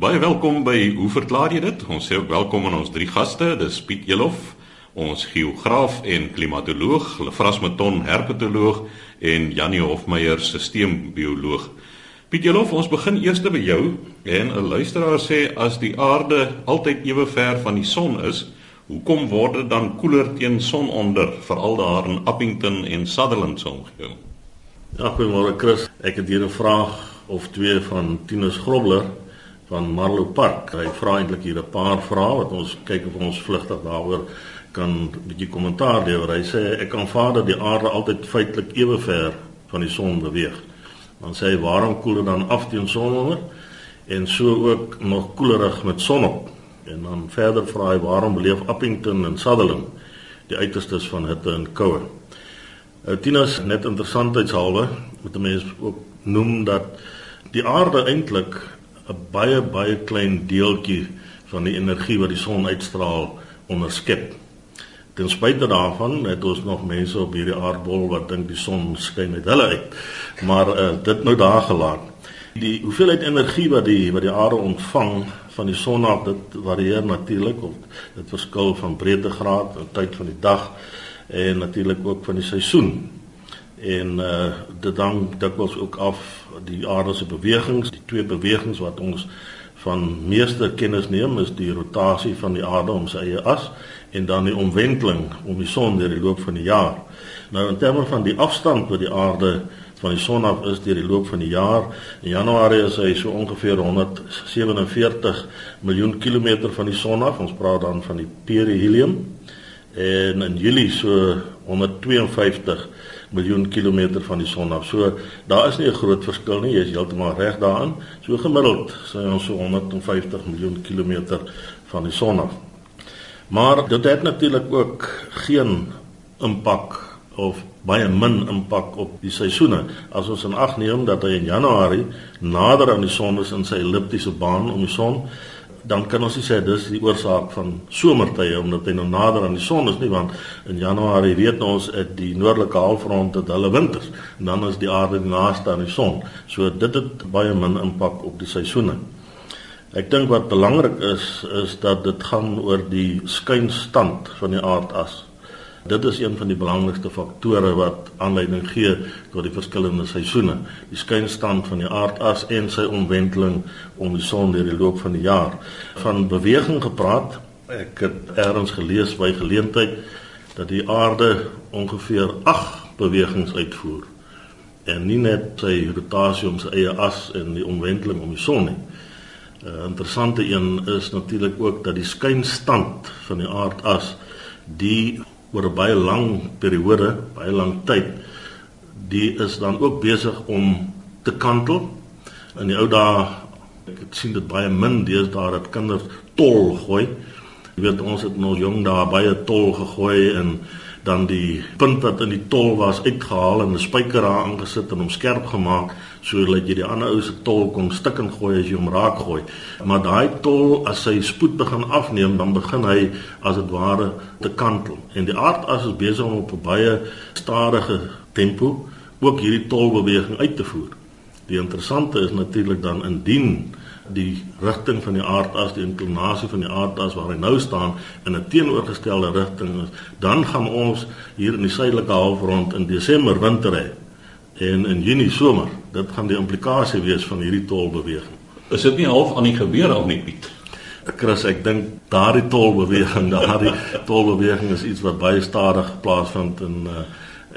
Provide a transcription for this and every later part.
Baie welkom by Hoe verklaar jy dit? Ons sê ook welkom aan ons drie gaste. Dis Piet Elof, ons geograaf en klimatoloog, Lefras Meton, herpetoloog en Janie Hofmeyer, sisteembioloog. Piet Elof, ons begin eers by jou en 'n luisteraar sê as die aarde altyd ewe ver van die son is, hoekom word dit dan koeler teen sononder, veral daar in Appington en Sutherland se omgewing? Ja, goeiemôre Chris. Ek het hier 'n vraag of twee van Tinus Grobler van Marlow Park. Hy vra eintlik hier 'n paar vrae wat ons kyk of ons vlugtig daaroor kan 'n bietjie kommentaar lewer. Hy sê ek aanvaar dat die aarde altyd feitelik ewe ver van die son beweeg. Dan sê hy waarom koel dit dan af teen sononder en so ook nog koelerig met son op? En dan verder vra hy waarom beleef Appington en Sutherland die uiterstes van hitte en koue? Nou Tinus net interessantheidshalwe moet 'n mens ook noem dat die aarde eintlik 'n baie baie klein deeltjie van die energie wat die son uitstraal onderskep. Ten spyte daarvan het ons nog mense op hierdie aardbol wat dink die son skyn uit hulle uit. Maar uh, dit nou daar gelaat. Die hoeveelheid energie wat die wat die aarde ontvang van die son af, dit varieer natuurlik of dit verskil van breedtegraad tyd van die dag en natuurlik ook van die seisoen en uh dit hang dikwels ook af die aarde se bewegings. Die twee bewegings wat ons van meeste kennis neem is die rotasie van die aarde om sy eie as en dan die omwenteling om die son deur die loop van die jaar. Nou in terme van die afstand wat die aarde van die son af is deur die loop van die jaar in januarie is hy so ongeveer 147 miljoen kilometer van die son af. Ons praat dan van die perihelium. En in julie so 152 miljoen kilometer van die son af. So daar is nie 'n groot verskil nie. Jy is heeltemal reg daarin. So gemiddeld sê ons so 150 miljoen kilometer van die son af. Maar dit het natuurlik ook geen impak of baie min impak op die seisoene. As ons in ag neem dat hy in Januarie nader aan die son is in sy elliptiese baan om die son, dan kan ons sê dis die oorsaak van somertye omdat hy nou nader aan die son is nie want in Januarie weet ons dat die noordelike halfrond het hulle winters en dan is die aarde naaste aan die son. So dit het baie min impak op die seisoene. Ek dink wat belangrik is is dat dit gaan oor die skynstand van die aardas. Dit is een van die belangrikste faktore wat aanleiding gee tot die verskillende seisoene. Die skynstand van die aardas en sy omwenteling om die son deur die loop van die jaar. Van beweging gepraat, ek het eers gelees by geleentheid dat die aarde ongeveer 8 bewegings uitvoer en nie net sy rotasie om sy eie as en die omwenteling om die son nie. 'n Interessante een is natuurlik ook dat die skynstand van die aardas die oor 'n baie lang periode, baie lang tyd, die is dan ook besig om te kantel. In die ou dae ek het sien dit baie min deesdae dat kinders tol gooi. Jy weet ons het nog jong daar baie tol gegooi en dan die punt wat in die tol was uitgehaal en 'n spyker daar aangesit en hom skerp gemaak sodat jy die ander ou se tol kon stikken gooi as jy hom raak gooi. Maar daai tol as hy spoed begin afneem, dan begin hy as dit ware te kantel. En die aardas is besig om op 'n baie stadige tempo ook hierdie tolbeweging uit te voer. Die interessante is natuurlik dan indien die rigting van die aardas, die inklinasie van die aardas waar hy nou staan in 'n teenoorgestelde rigting is, dan gaan ons hier in die suidelike halfrond in Desember winter hê en in Junie somer. Dit gaan die implikasie wees van hierdie tolbeweging. Is dit nie half aan die gebeur al nie, Piet? Chris, ek dink daardie tolbeweging, daardie tolbeweging is iets wat baie stadig plaasvind en uh,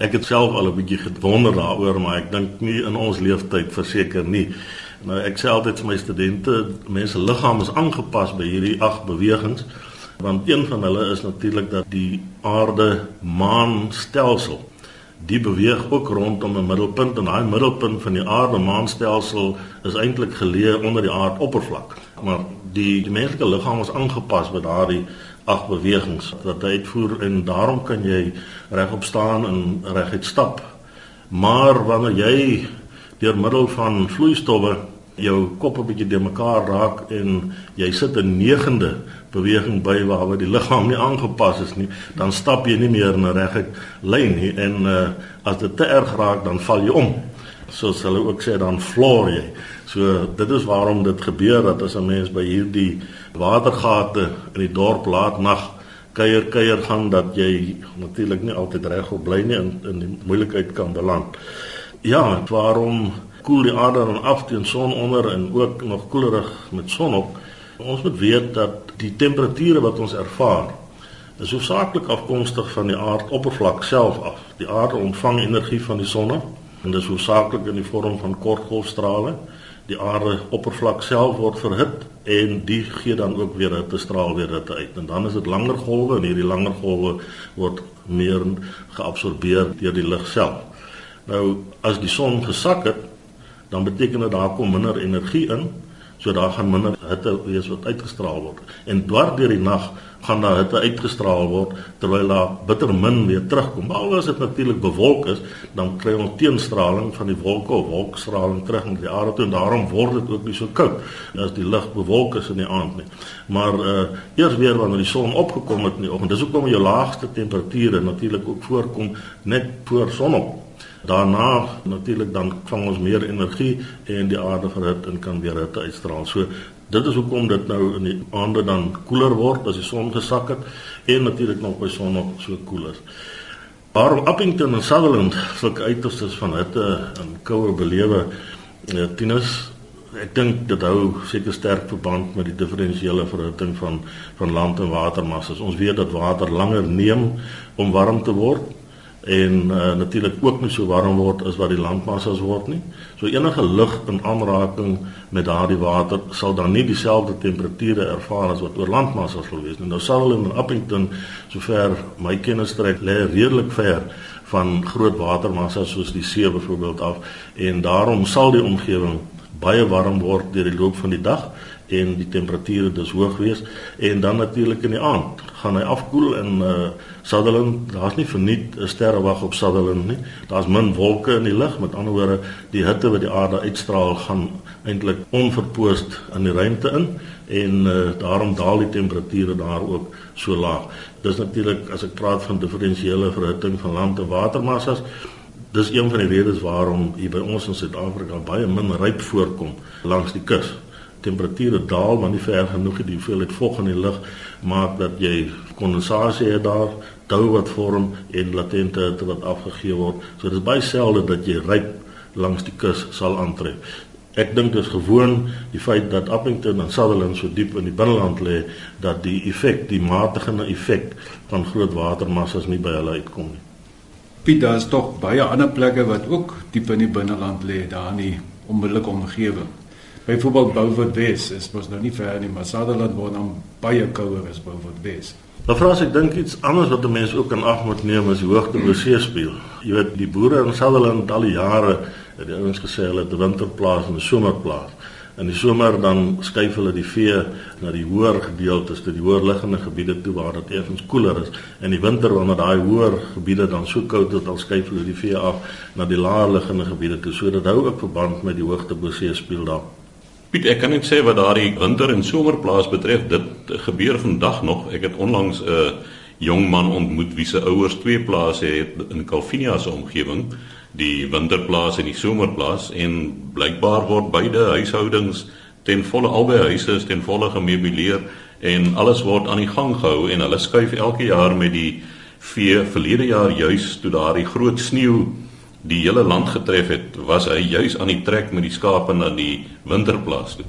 ek het self al 'n bietjie gewonder daaroor, maar ek dink nie in ons leeftyd verseker nie. Nou ek sê altyd vir my studente, mense liggaam is aangepas by hierdie ag bewegings want een van hulle is natuurlik dat die aarde maan stelsel die beweeg ook rondom 'n middelpunt en daai middelpunt van die aarde maan stelsel is eintlik geleë onder die aardoppervlak. Maar die, die menslike liggaam is aangepas by daardie ag bewegings wat hy uitvoer en daarom kan jy regop staan en reguit stap. Maar wanneer jy deur middel van vloeistowwe jou kop 'n bietjie de mekaar raak en jy sit 'n negende beweging by waar die liggaam nie aangepas is nie, dan stap jy nie meer in 'n reguit lyn nie en uh, as dit te erg raak dan val jy om. Soos hulle ook sê dan floor jy. So dit is waarom dit gebeur dat as 'n mens by hierdie watergate in die dorp laat nag kuier kuier gaan dat jy natuurlik nie altyd regop bly nie in in die moeilikheid kan beland. Ja, waarom koel die aarde dan af teen son onder en ook nog koelerig met son op? Ons moet weet dat die temperature wat ons ervaar is hoofsaaklik afkomstig van die aardoppervlak self af. Die aarde ontvang energie van die son en dit is hoofsaaklik in die vorm van kortgolfstrale. Die aarde oppervlak self word verhit en die gee dan ook weer 'n straal weer dit uit. En dan is dit langer golwe en hierdie langer golwe word meer geabsorbeer deur die lug self. Nou as die son gesak het, dan beteken dit daar kom minder energie in So daar gaan minder hitte wees wat uitgestraal word. En dwars deur die nag gaan daar hitte uitgestraal word terwyl daar bitter min weer terugkom. Behalwe as dit natuurlik bewolk is, dan kry ons teenstraling van die wolke of wolkstraling terug na die aarde toe en daarom word dit ook nie so koud as die lug bewolk is in die aand nie. Maar uh eers weer wanneer die son opgekom het in die oggend, dis hoekom jou laagste temperature natuurlik ook voorkom net voor sonop. Daarna natuurlik dan vang ons meer energie en die aarde verhit en kan weer hitte uitstraal. So dit is hoekom dit nou in die aande dan koeler word as die son gesak het en natuurlik nog by son nog so koel is. Waarom Appington en Sutherland sulke uiterstes van hitte en koue belewe eh, tieners ek dink dit hou seker sterk verband met die diferensiële verhitting van van land en watermassas. Ons weet dat water langer neem om warm te word en uh, natuurlik ook nie so warm word as wat die landmassas word nie. So enige lug in aanraking met daardie water sal dan nie dieselfde temperature ervaar as wat oor landmassas sal wees nie. Nou sal hulle in Appington sover my kennis strek lê redelik ver van groot watermassas soos die see byvoorbeeld af en daarom sal die omgewing baie warm word deur die loop van die dag en die temperature dus hoog wees en dan natuurlik in die aand gaan hy afkoel in uh Sutherland daar's nie verniet 'n sterrewag op Sutherland nie. Daar's min wolke in die lug met ander woorde die hitte wat die aarde uitstraal gaan eintlik onverpoost in die ruimte in en uh daarom daal die temperature daar ook so laag. Dis natuurlik as ek praat van diferensiële verhitting van land en watermassas dis een van die redes waarom hier by ons in Suid-Afrika baie min ryp voorkom langs die kus. Temperature daal maar nie ver genoeg die hoeveelheid vog in die lug maak dat jy kondensasie het daar tou wat vorm en latente hitte wat afgegee word. So dit is baie selde dat jy ryp langs die kus sal aantref. Ek dink dis gewoon die feit dat Appington en Sutherland so diep in die binneland lê dat die effek die matigende effek van groot watermassas nie by hulle uitkom nie. Piet daar is tog baie ander plekke wat ook diep in die binneland lê daar in die onmiddellike omgewing byvoorbeeld Beaufort Wes is mos nou nie ver nie, maar Sutherland word dan baie kouer as Beaufort Wes. Maar vras ek dink iets anders wat 'n mens ook in ag moet neem is die hoogte bo see speel. Jy weet die boere in Sutherland al die jare het die ouens gesê hulle het 'n winterplaas en 'n somerplaas. In die somer dan skuif hulle die vee na die hoër gedeeltes, tot die hoër liggende gebiede toe waar dit effens koeler is. In die winter wanneer daai hoër gebiede dan so koud is, dan skuif hulle die vee af na die laer liggende gebiede toe. So dit hou ook verband met die hoogte bo see speel daar. Piet, ek kan net sê wat daardie winter en somerplaas betref, dit gebeur vandag nog. Ek het onlangs 'n uh, jong man ontmoet wie se ouers twee plase het in Calvinia se omgewing, die winterplaas en die somerplaas en blykbaar word beide huishoudings ten volle albei huise is ten volle gemeubileer en alles word aan die gang gehou en hulle skuif elke jaar met die vee verlede jaar juis toe daardie groot sneeu die hele land getref het, was hy juis aan die trek met die skape na die winterplaas toe.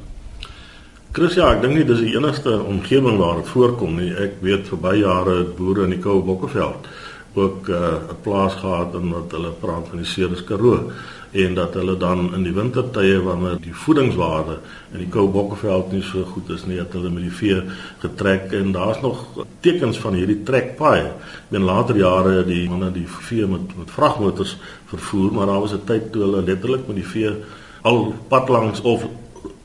Chris, ja, ek dink nie dis die enigste omgewing waar dit voorkom nie. Ek weet vir baie jare boere in die Koue Bokkeveld ook uh, 'n uh, plaas gehad en wat hulle praat van die Ceres Karoo en dat hulle dan in die wintertye wanneer die voedingswaarde in die koue bokkeveld nie so goed is nie, het hulle met die vee getrek en daar's nog tekens van hierdie trekpaaie. In later jare die manne die vee met met vragmotors vervoer, maar daar was 'n tyd toe hulle letterlik met die vee al pad langs of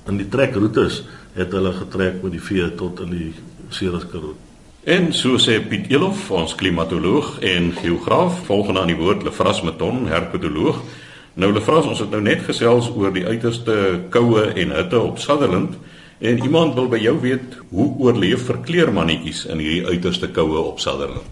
in die trekroetes het hulle getrek met die vee tot in die Ceres Karoo. En so sê Piet Elof, ons klimatoloog en geograaf, volgende aan die woord Lefras Meton, herpetoloog. Nou Lefras, ons het nou net gesels oor die uiterste koue en hitte op Sutherland en iemand wil by jou weet hoe oorleef verkleermannetjies in hierdie uiterste koue op Sutherland.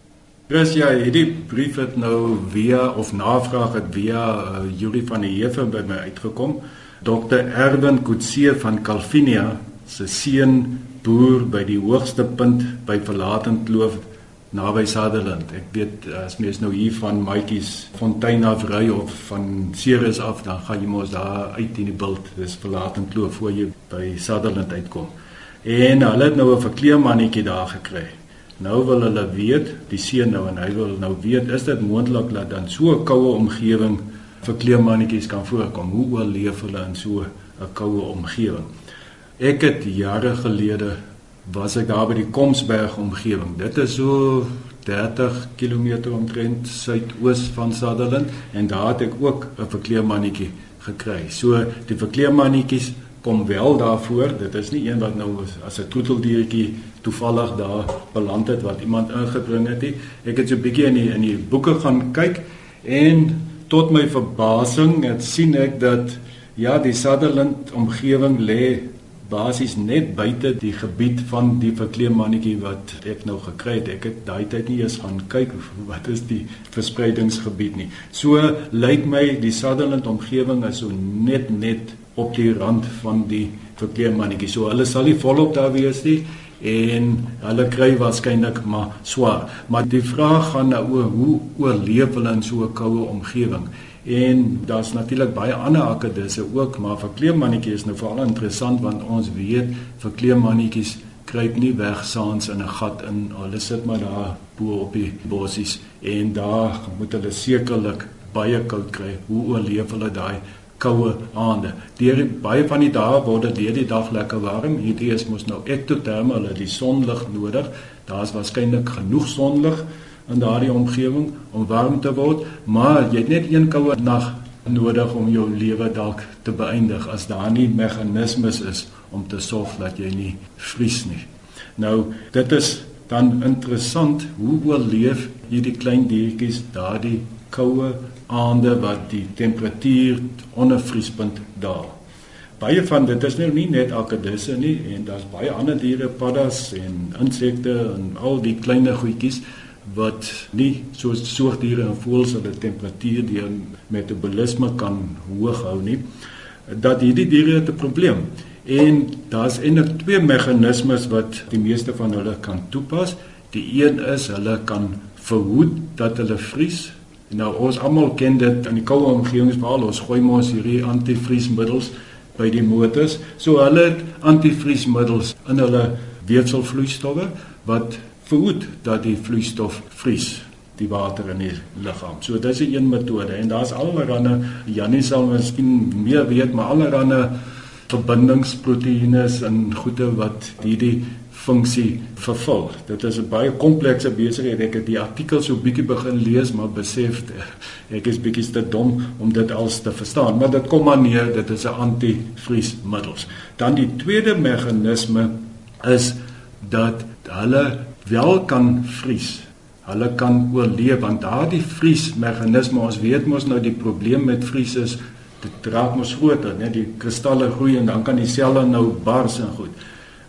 Dis ja, hierdie brief het nou via of navraag het via uh, Julie van die Heever by my uitgekom Dr. Erwin Kutse van Calvinia se seun boer by die hoogste punt by Verlaten Kloof naby Sutherland. Ek weet as mens nou hier van Maatjies Fontein af ry of van Ceres af, dan gaan jy mos daar uit in die bult. Dis Verlaten Kloof voor jy by Sutherland uitkom. En hulle het nou 'n verkleemannetjie daar gekry. Nou wil hulle weet, die seun nou en hy wil nou weet, is dit moontlik dat dan so 'n koue omgewing vir kleemannetjies kan voorkom? Hoe oorleef hulle in so 'n koue omgewing? Ek het jare gelede was ek daar by die Komsberg omgewing. Dit is so 30 km omtrent suidoos van Sutherland en daar het ek ook 'n verkleemannetjie gekry. So die verkleemannetjies kom wel daarvoor. Dit is nie een wat nou as 'n troeteldiertjie toevallig daar beland het wat iemand ingebring het nie. Ek het so 'n bietjie in die in die boeke gaan kyk en tot my verbasing het sien ek dat ja, die Sutherland omgewing lê basies net buite die gebied van die verkleemmannetjie wat ek nou gekry het. Ek het daai tyd nie eens gaan kyk wat is die verspreidingsgebied nie. So lyk my die Sutherland omgewing is so net net op die rand van die verkleemmannetjie. So hulle sal nie volop daar wees nie en hulle kry waarskynlik maar swaar. Maar die vraag gaan nou oor hoe oorleef hulle in so 'n koue omgewing? En daar's natuurlik baie ander akkedisse ook, maar verkleemmannetjie is nou veral interessant want ons weet verkleemmannetjies kruip nie weg saans in 'n gat in. Hulle sit maar daar bo op die bossies en daar moet hulle sekerlik baie koud kry. Hoe oorleef hulle daai koue aande. Deur baie van die dae word dit deur die dag lekker warm. Hierdie is mos nou ektoterm, hulle die sonlig nodig. Daar's waarskynlik genoeg sonlig in daardie omgewing om warm te word, maar jy het net een koue nag nodig om jou lewe dalk te beëindig as daar nie meganismes is om te sorg dat jy nie vries nie. Nou, dit is dan interessant hoe oorleef hierdie klein diertjies daardie koue aande wat die temperatuur onder vriespunt daal. Baie van dit is nou nie net akedisse nie en daar's baie ander diere, paddas en insekte en al die klein goedjies wat nie soos soogdiere en voëls hulle temperatuur deur metabolisme kan hoog hou nie. Dat hierdie diere 'n probleem en daar's eintlik twee meganismes wat die meeste van hulle kan toepas. Die een is hulle kan verhoed dat hulle vries Nou ons almal ken dit in die koue omgewings waar ons gooi mos hierdie antivriesmiddels by die motors. So hulle het antivriesmiddels in hulle weefselvloeistowwe wat verhoed dat die vloeistof vries die water in die liggaam. So dis 'n een metode en daar's allerlei Janie sal miskien meer weet maar allerlei verbindingsproteïene en goede wat hierdie funksie vervul. Dit is 'n baie komplekse besigheid. Ek het die artikel so bietjie begin lees, maar besef ek is bietjie te dom om dit als te verstaan. Maar dit kom maar neer, dit is 'n antivriesmiddels. Dan die tweede meganisme is dat hulle wel kan vries. Hulle kan oorleef want daardie vriesmeganisme, ons weet mos nou die probleem met vries is dit raak mos groter, net die kristalle groei en dan kan die selle nou bars en goed.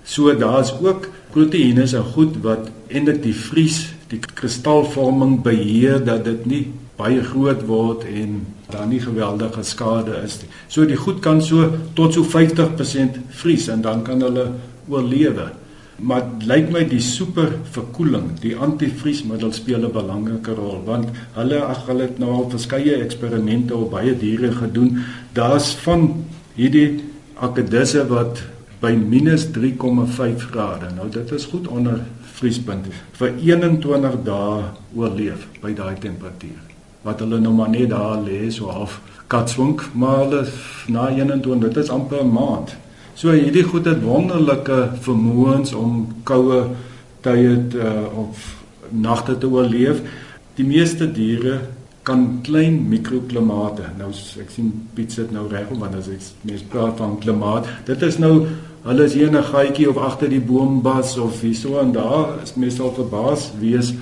So daar's ook proteïene se goed wat eintlik die vries, die kristalvorming beheer dat dit nie baie groot word en daar nie geweldige skade is nie. So die goed kan so tot so 50% vries en dan kan hulle oorlewe. Maar lyk my die super verkoeling, die antivriesmiddel speel 'n belangrike rol want hulle ag hulle het nou al verskeie eksperimente op baie diere gedoen. Daar's van hierdie akedisse wat by -3,5 grade. Nou dit is goed onder vriespunt vir 21 dae oorleef by daai temperatuur. Wat hulle nou maar net daar lê so half katswink, maar hulle na 21, dit is amper 'n maand. So hierdie goed het wonderlike vermoëns om koue tye uh, of nagte te oorleef. Die meeste diere kan klein mikroklimate. Nou ek sien Piet sit nou reg om as ek mens praat van klimaat, dit is nou hulle is hier 'n gaatjie of agter die boombas of hierso en daar is meestal verbaas wees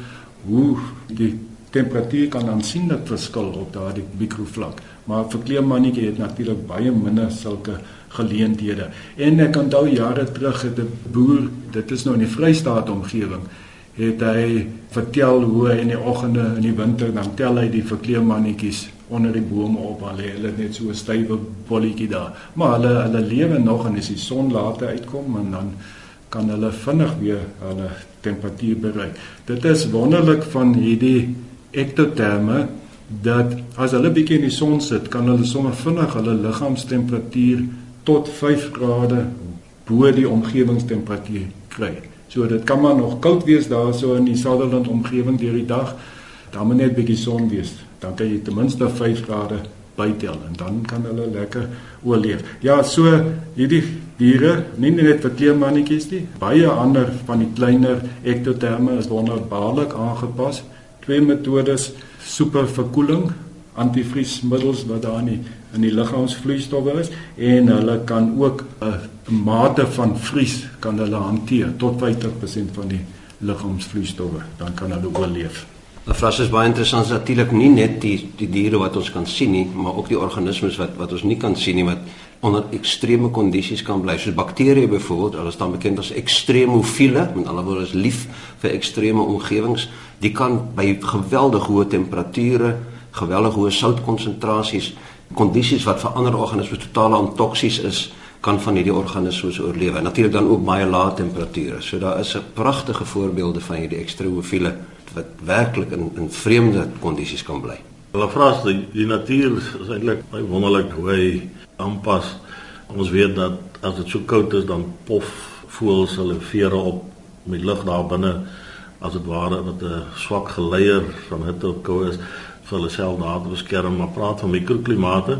hoe die temperatuur kan aansienlik verskil op daardie mikrovlak. Maar vir kleemmannetjie het natuurlik baie minder sulke geleenthede. En ek onthou jare terug het 'n boer, dit is nou in die Vrystaat omgewing, het hy vertel hoe hy in die oggende in die winter dan tel hy die verkleemmannetjies onder die bome op al hulle net so 'n stywe bolletjie daar. Maar hulle hulle lewe nog en as die son later uitkom en dan kan hulle vinnig weer hulle temperatuur bereik. Dit is wonderlik van hierdie ektoterme dat as hulle bietjie in die son sit, kan hulle sommer vinnig hulle liggaamstemperatuur tot 5 grade bo die omgewingstemperatuur kry. So dit kan maar nog koud wees daarso in die Sutherland omgewing deur die dag. Dan moet net bietjie son wees. Dan kan jy ten minste 5 grade bytel en dan kan hulle lekker oorleef. Ja, so hierdie diere, nie net vir kleermannetjies nie, baie ander van die kleiner ektoterme is wonderbaarlik aangepas. Twee metodes superverkoeling antivriesmiddels wat daar in die, in die liggaamsvloeistowwe is en hulle kan ook 'n mate van vries kan hulle hanteer tot 50% van die liggaamsvloeistowwe dan kan hulle oorleef. Afras is baie interessant natuurlik nie net die die diere wat ons kan sien nie maar ook die organismes wat wat ons nie kan sien nie wat onder ekstreme kondisies kan bly soos bakterieë byvoorbeeld hulle staan bekend as ekstremofiele met ander woorde is lief vir ekstreme omgewings die kan by geweldig hoë temperature, geweldig hoë soutkonsentrasies, kondisies wat vir ander organismes totaal ontoksies is, kan van hierdie organismes oorleef. Natuurlik dan ook baie lae temperature. So daar is 'n pragtige voorbeelde van hierdie ekstremofiele wat werklik in in vreemde kondisies kan bly. Hulle vra as die, die natuur is eintlik baie wonderlik hoe hy aanpas. Ons weet dat as dit so koud is dan pof voels hulle vere op met lug daar binne. As dit ware wat 'n swak geleier van hitte op koue is vir hulle self daar te beskerm. Maar praat van mikroklimate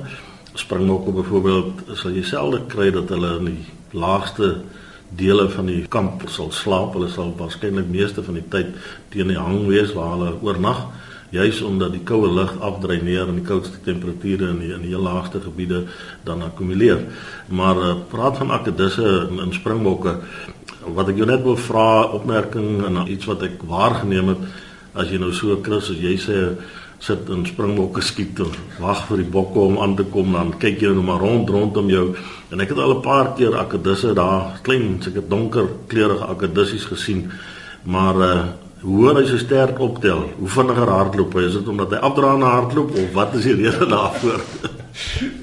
springbokke byvoorbeeld sal jy selde kry dat hulle in die laagste dele van die kamp sal slaap. Hulle sal waarskynlik meeste van die tyd teen die hang wees waar hulle oornag juis omdat die koue lug afdreineer en die koudste temperature in die in die heel laagste gebiede dan akkumuleer maar uh, praat van akedisse in, in springbokke. Wat ek jou net wil vra opmerking en iets wat ek waargeneem het as jy nou so Chris as jy sê sit in springbokke skiet of wag vir die bokke om aan te kom dan kyk jy nou maar rond rondom jou. En ek het al 'n paar keer akedisse daar klein seker donker kleurige akedissies gesien. Maar uh, hoe hy so sterk optel hoe vinniger hardloop hy is dit omdat hy afdra na hardloop of wat is die rede daarvoor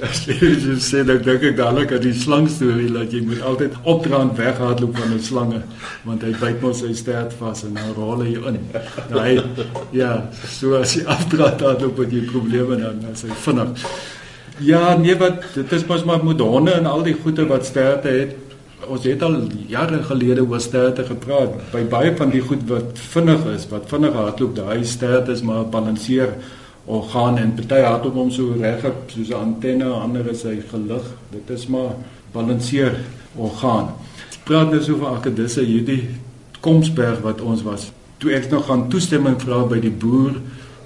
As jy sê dan dink ek dadelik aan die slang storie dat jy moet altyd opdraand weghardloop van 'n slange want hy byt mos sy stert vas en dan rol hy in. Nou hy ja, so as jy afdraand hardloop het jy probleme dan as hy vinnig. Ja, nee wat dit is mos maar met honde en al die goeie wat sterte het. Ons het al jare gelede oor sterte gepraat. By baie van die goed wat vinnig is, wat vinnig hardloop, daai sterte is maar balanseer orgaan en party het hom so reg op soos 'n antenne, ander is hy gelig. Dit is maar balanseer orgaan. Praat nou so van akedisse hierdie Komsberg wat ons was. Toe ek nog gaan toestemming vra by die boer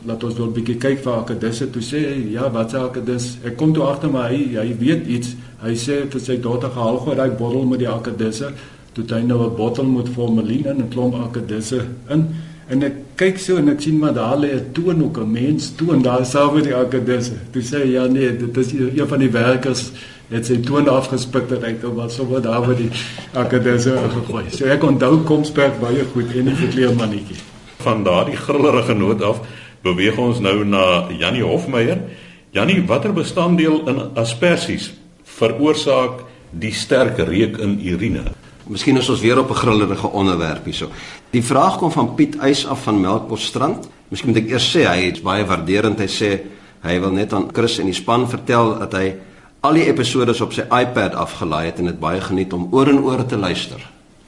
laat ons wel 'n bietjie kyk vir akedisse toe sê hy ja wat sê akedis ek kom toe agter maar hy hy weet iets hy sê vir sy dogter gehaal gou daai bottel met die akedisse toe hy nou 'n bottel met formalien en 'n klomp akedisse in En ek kyk so en ek sien maar daar lê 'n toon ook 'n mens toon daar self met die akkedisse. Toe sê ja nee, dit is een van die werkers het sy toon afgespik dat hy wat so wat daar met die akkedisse gegooi. So ek onthou Komsberg baie goed en die verkleermannetjie. Van daardie grillerige noot af beweeg ons nou na Jannie Hofmeyer. Jannie, watter bestanddeel in asperges veroorsaak die sterk reuk in urine? Miskien is ons weer op 'n grillerige onderwerp hierso. Die vraag kom van Piet Eis af van Melkbosstrand. Miskien moet ek eers sê hy is baie waarderend. Hy sê hy wil net aan Chris en die span vertel dat hy al die episode op sy iPad afgelaai het en dit baie geniet om oor en oor te luister.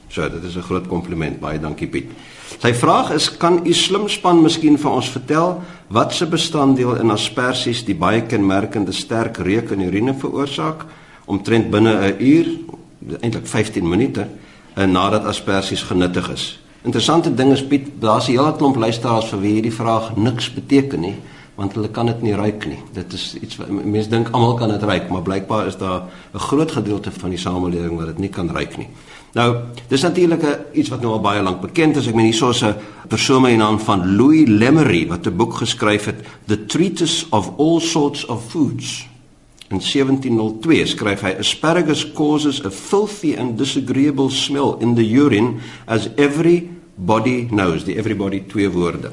So, dit is 'n groot kompliment. Baie dankie Piet. Sy vraag is: Kan u slim span miskien vir ons vertel wat se bestanddeel in asperges die baie kenmerkende sterk reuk in urine veroorsaak omtrent binne 'n uur eintlik 15 minute uh, nadat asperges genuttig is. Interessante ding is Piet, daar's 'n hele klomp luisteraars vir wie hierdie vraag niks beteken nie, want hulle kan dit nie ruik nie. Dit is iets wat mense dink almal kan dit ruik, maar blykbaar is daar 'n groot gedeelte van die samelewing wat dit nie kan ruik nie. Nou, dis natuurlik iets wat nou al baie lank bekend is. Ek meen hierso is 'n persoon met die naam van Louis Lemery wat 'n boek geskryf het, The Treatise of All Sorts of Foods. In 1702 skryf hy asparagus causes a filthy and disagreeable smell in the urine as every body knows, die everybody twee woorde.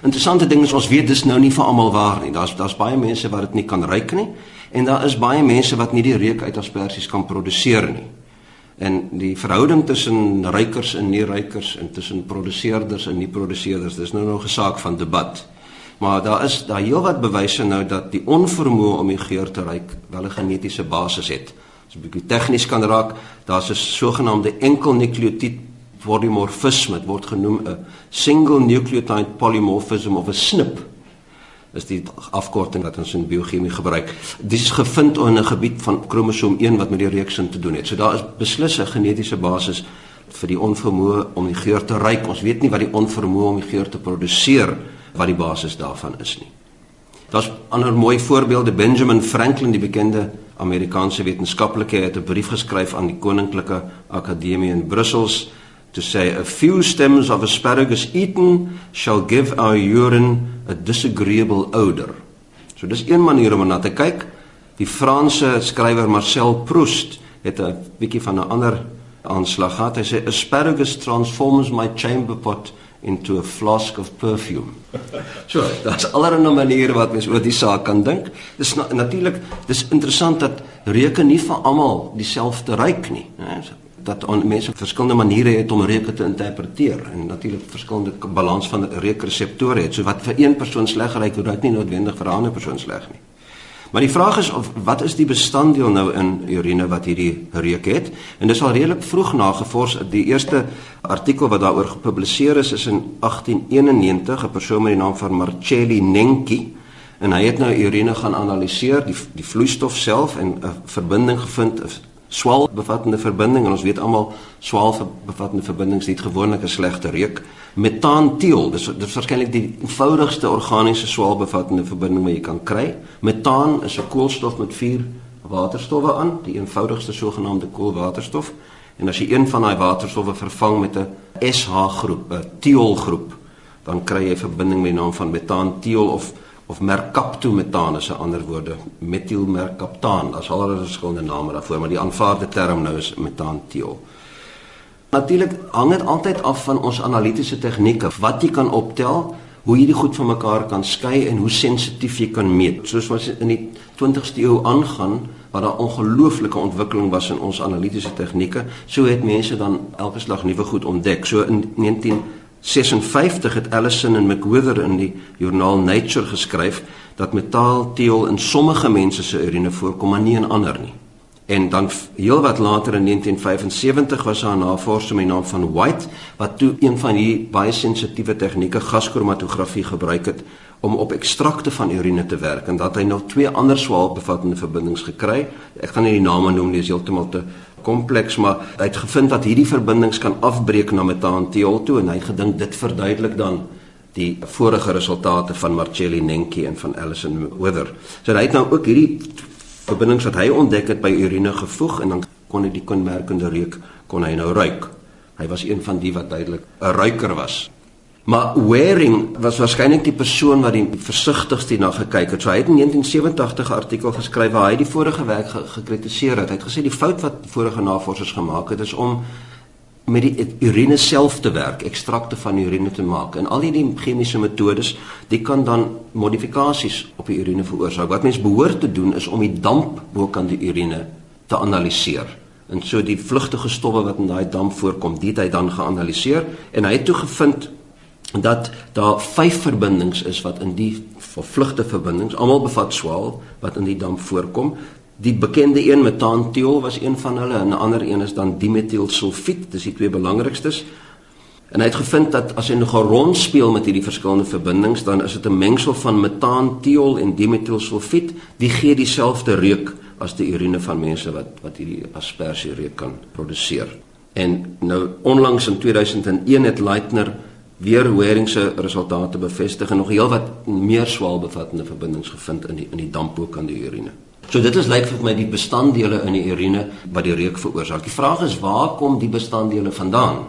Interessante ding is ons weet dis nou nie vir almal waar nie. Daar's daar's baie mense wat dit nie kan ruik nie en daar is baie mense wat nie die reuk uit asperges kan produseer nie. En die verhouding tussen rykers en nie rykers en tussen produseerders en nie produseerders, dis nou nog 'n saak van debat. Maar daar is daar heelwat bewyse nou dat die onvermoë om die geur te ruik wel 'n genetiese basis het. As 'n bietjie tegnies kan raak, daar's 'n sogenaamde enkel nukleotied polymorfisme, dit word genoem 'n single nucleotide polymorphism of 'n SNP is die afkorting wat ons in biochemie gebruik. Dit is gevind in 'n gebied van kromosoom 1 wat met die reuksin te doen het. So daar is beslis 'n genetiese basis vir die onvermoë om die geur te ruik. Ons weet nie wat die onvermoë om die geur te produseer wat die basis daarvan is nie. Daar's ander mooi voorbeelde Benjamin Franklin die bekende Amerikaanse wetenskaplike het 'n brief geskryf aan die Koninklike Akademie in Brussels to say a few stems of asparagus eaten shall give our urine a disagreeable odor. So dis een manier om na te kyk. Die Franse skrywer Marcel Proust het 'n bietjie van 'n ander aanslag gehad. Hy sê asparagus transforms my chamber pot into a flask of perfume. So, daar's allerlei maniere wat mens oor die saak kan dink. Dis na, natuurlik, dis interessant dat reuke nie vir almal dieselfde ruik nie, né? dat on, mense verskillende maniere het om reuke te interpreteer en natuurlik verskillende balans van reukreseptore het. So wat vir een persoon sleg ruik, ruik nie noodwendig vir 'n ander persoon sleg nie. Maar die vraag is of wat is die bestanddeel nou in urine wat hierdie reuk het? En dis al redelik vroeg nagevors. Die eerste artikel wat daaroor gepubliseer is is in 1891, 'n persoon met die naam van Marcelli Nenki en hy het nou urine gaan analiseer, die die vloeistof self en 'n verbinding gevind, swaal bevattende verbinding en ons weet almal swaal bevattende verbindings het gewoonlik 'n slegte reuk. Metaantiol, dis dis waarskynlik die eenvoudigste organiese swaal bevattende verbinding wat jy kan kry. Metaan is 'n koolstof met vier waterstowwe aan, die eenvoudigste sogenaamde koolwaterstof. En as jy een van daai waterstowwe vervang met 'n SH groep, 'n tiol groep, dan kry jy 'n verbinding met die naam van metaantiol of of mercaptometaan is 'n ander woorde metielmercaptaan daar's al 'n verskillende name daarvoor maar die aanvaarde term nou is metaantiol natuurlik hang dit altyd af van ons analitiese tegnieke wat jy kan optel hoe jy dit goed van mekaar kan skei en hoe sensitief jy kan meet. Soos wat in die 20ste eeu aangaan waar daar ongelooflike ontwikkeling was in ons analitiese tegnieke so het mense dan elke slag nuwe goed ontdek. So in 19 56 het Allison en McWhither in die joernaal Nature geskryf dat metaalteol in sommige mense se urine voorkom maar nie in ander nie. En dan heelwat later in 1975 was daar 'n navorser met die naam van White wat toe een van hierdie baie sensitiewe tegnieke gaskromatografie gebruik het om op ekstrakte van urine te werk en dat hy nou twee ander swaalbevattende verbindings gekry. Ek gaan nie die name noem nie, dis heeltemal te kompleks, maar hy het gevind dat hierdie verbindings kan afbreek na metaantiol toe en hy gedink dit verduidelik dan die vorige resultate van Marcelli Nenki en van Allison Wither. So hy het nou ook hierdie verbindings wat hy ontdek het by urine gevoeg en dan kon hy die kenmerkende reuk kon hy nou ruik. Hy was een van die wat duidelik 'n ruiker was. Maar Waring was waarskynlik die persoon wat die versigtigste hierna gekyk het. So hy het in 1987 'n artikel geskryf waar hy die vorige werk ge gekritiseer het. Hy het gesê die fout wat vorige navorsers gemaak het is om met die urine self te werk, ekstrakte van urine te maak. En al hierdie chemiese metodes, dit kan dan modifikasies op die urine veroorsaak. Wat mens behoort te doen is om die damp bokant die urine te analiseer. En so die vlugtige stowwe wat in daai damp voorkom, dit hy dan geanaliseer en hy het toe gevind dat daar vyf verbindings is wat in die vervlugte verbindings almal bevat swaal wat in die damp voorkom. Die bekende een metaantiol was een van hulle en 'n ander een is dan dimetielsulfiet, dis die twee belangrikstes. En hy het gevind dat as jy nog rond speel met hierdie verskillende verbindings, dan is dit 'n mengsel van metaantiol en dimetielsulfiet, die gee dieselfde reuk as die urine van mense wat wat hierdie aspersie reuk kan produseer. En nou onlangs in 2001 het Leitner weer Waring se resultate bevestig en nog heelwat meer swaalbevattende verbindings gevind in die in die dampook aan die urine. So dit is lyk vir my die bestanddele in die urine wat die reuk veroorsaak. Die vraag is waar kom die bestanddele vandaan?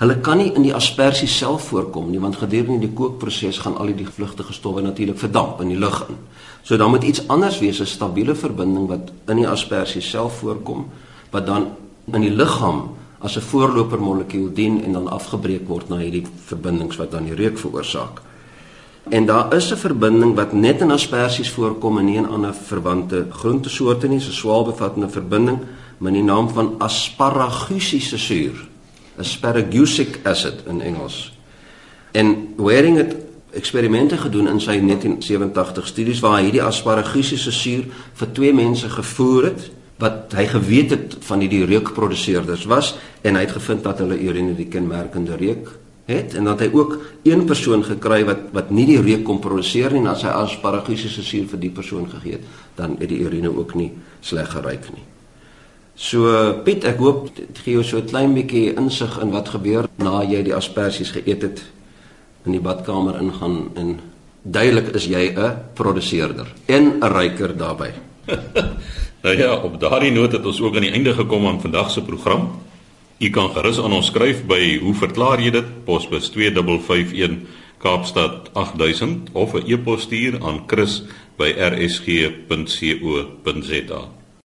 Hulle kan nie in die aspersie self voorkom nie want gedurende die kookproses gaan al die vlugtige stowwe natuurlik verdamp in die lug in. So dan moet iets anders wees, 'n stabiele verbinding wat in die aspersie self voorkom wat dan in die liggaam as 'n voorloper molekuul dien en dan afgebreek word na hierdie verbindings wat dan die reuk veroorsaak. En daar is 'n verbinding wat net in asperges voorkom en nie in ander verwante groentesoorte nie, 'n swaalbevattende verbinding met die naam van asparagusiese suur. Asparagusic acid in Engels. En Waring het eksperimente gedoen in sy 1987 studies waar hy hierdie asparagusiese suur vir twee mense gevoer het wat hy geweet het van hierdie reukproduseerders was en hy het gevind dat hulle urine die kenmerkende reuk het en dat hy ook een persoon gekry wat wat nie die reuk kon produseer nie en as hy asparagusiese suur vir die persoon gegee het dan het die urine ook nie sleg geruik nie. So Piet, ek hoop dit gee jou so 'n klein bietjie insig in wat gebeur na jy die asperges geëet het in die badkamer ingaan en duidelik is jy 'n produseerder en 'n ryker daarbey. Nou ja, op daardie noot het ons ook aan die einde gekom aan vandag se program. U kan gerus aan ons skryf by hoe verklaar jy dit? Posbus 2551 Kaapstad 8000 of 'n e-pos stuur aan chris@rsg.co.za.